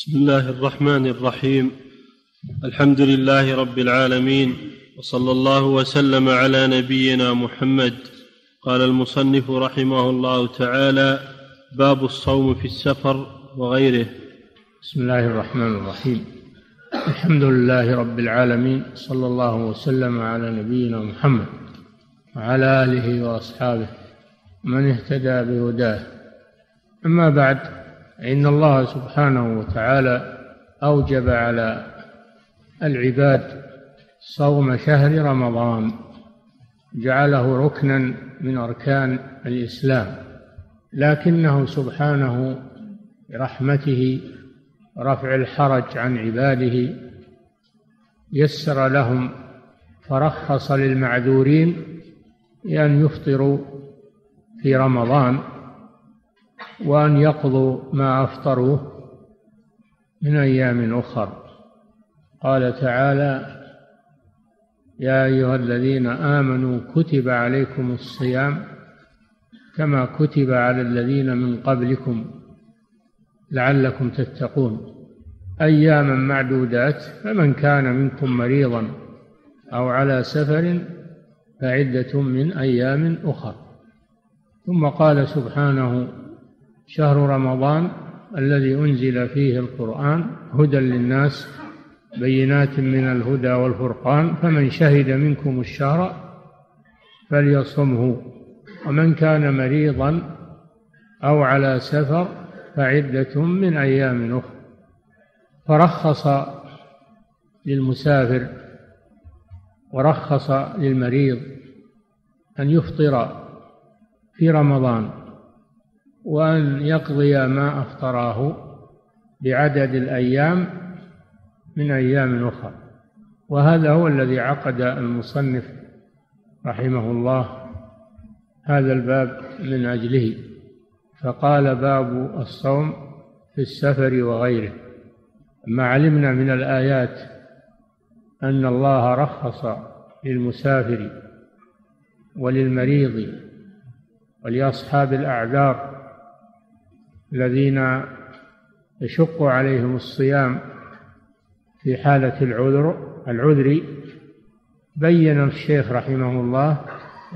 بسم الله الرحمن الرحيم. الحمد لله رب العالمين وصلى الله وسلم على نبينا محمد. قال المصنف رحمه الله تعالى باب الصوم في السفر وغيره. بسم الله الرحمن الرحيم. الحمد لله رب العالمين صلى الله وسلم على نبينا محمد وعلى آله وأصحابه من اهتدى بهداه. أما بعد إن الله سبحانه وتعالى أوجب على العباد صوم شهر رمضان جعله ركنا من أركان الإسلام لكنه سبحانه برحمته رفع الحرج عن عباده يسر لهم فرخص للمعذورين بأن يفطروا في رمضان. وأن يقضوا ما أفطروه من أيام أخر. قال تعالى يا أيها الذين آمنوا كتب عليكم الصيام كما كتب على الذين من قبلكم لعلكم تتقون. أياما معدودات فمن كان منكم مريضا أو على سفر فعدة من أيام أخر. ثم قال سبحانه شهر رمضان الذي أنزل فيه القرآن هدى للناس بينات من الهدى والفرقان فمن شهد منكم الشهر فليصمه ومن كان مريضا أو على سفر فعدة من أيام أخرى. فرخص للمسافر ورخص للمريض أن يفطر في رمضان. وأن يقضي ما أفطراه بعدد الأيام من أيام أخرى. وهذا هو الذي عقد المصنف رحمه الله هذا الباب من أجله. فقال باب الصوم في السفر وغيره. ما علمنا من الآيات أن الله رخص للمسافر وللمريض ولأصحاب الأعذار الذين يشق عليهم الصيام في حالة العذر العذر بين الشيخ رحمه الله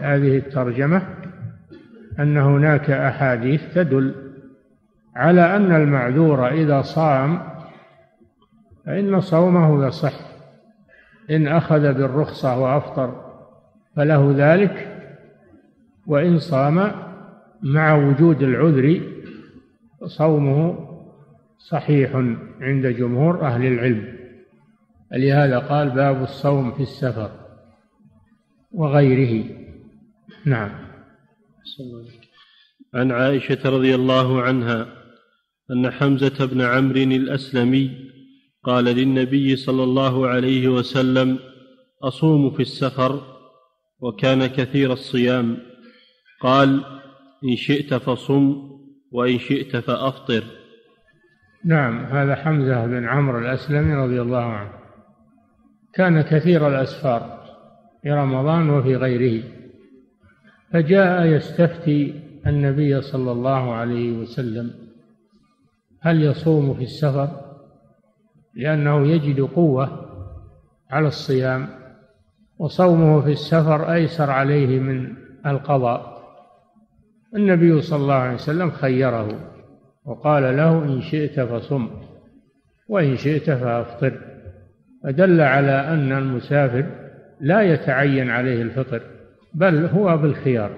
هذه الترجمة أن هناك أحاديث تدل على أن المعذور إذا صام فإن صومه يصح إن أخذ بالرخصة وأفطر فله ذلك وإن صام مع وجود العذر صومه صحيح عند جمهور أهل العلم لهذا قال باب الصوم في السفر وغيره. نعم. عن عائشة رضي الله عنها أن حمزة بن عمرو الأسلمي قال للنبي صلى الله عليه وسلم أصوم في السفر وكان كثير الصيام. قال إن شئت فصم وإن شئت فأفطر. نعم هذا حمزة بن عمرو الأسلمي رضي الله عنه. كان كثير الأسفار في رمضان وفي غيره. فجاء يستفتي النبي صلى الله عليه وسلم هل يصوم في السفر؟ لأنه يجد قوة على الصيام وصومه في السفر أيسر عليه من القضاء. النبي صلى الله عليه وسلم خيره وقال له إن شئت فصم وإن شئت فأفطر. فدل على أن المسافر لا يتعين عليه الفطر بل هو بالخيار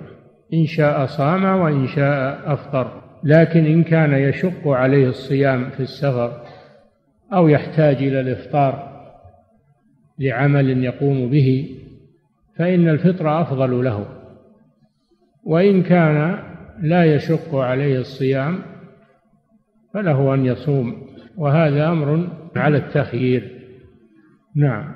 إن شاء صام وإن شاء أفطر. لكن إن كان يشق عليه الصيام في السفر أو يحتاج إلى الإفطار لعمل يقوم به فإن الفطر أفضل له. وإن كان لا يشق عليه الصيام فله أن يصوم وهذا أمر على التخيير. نعم.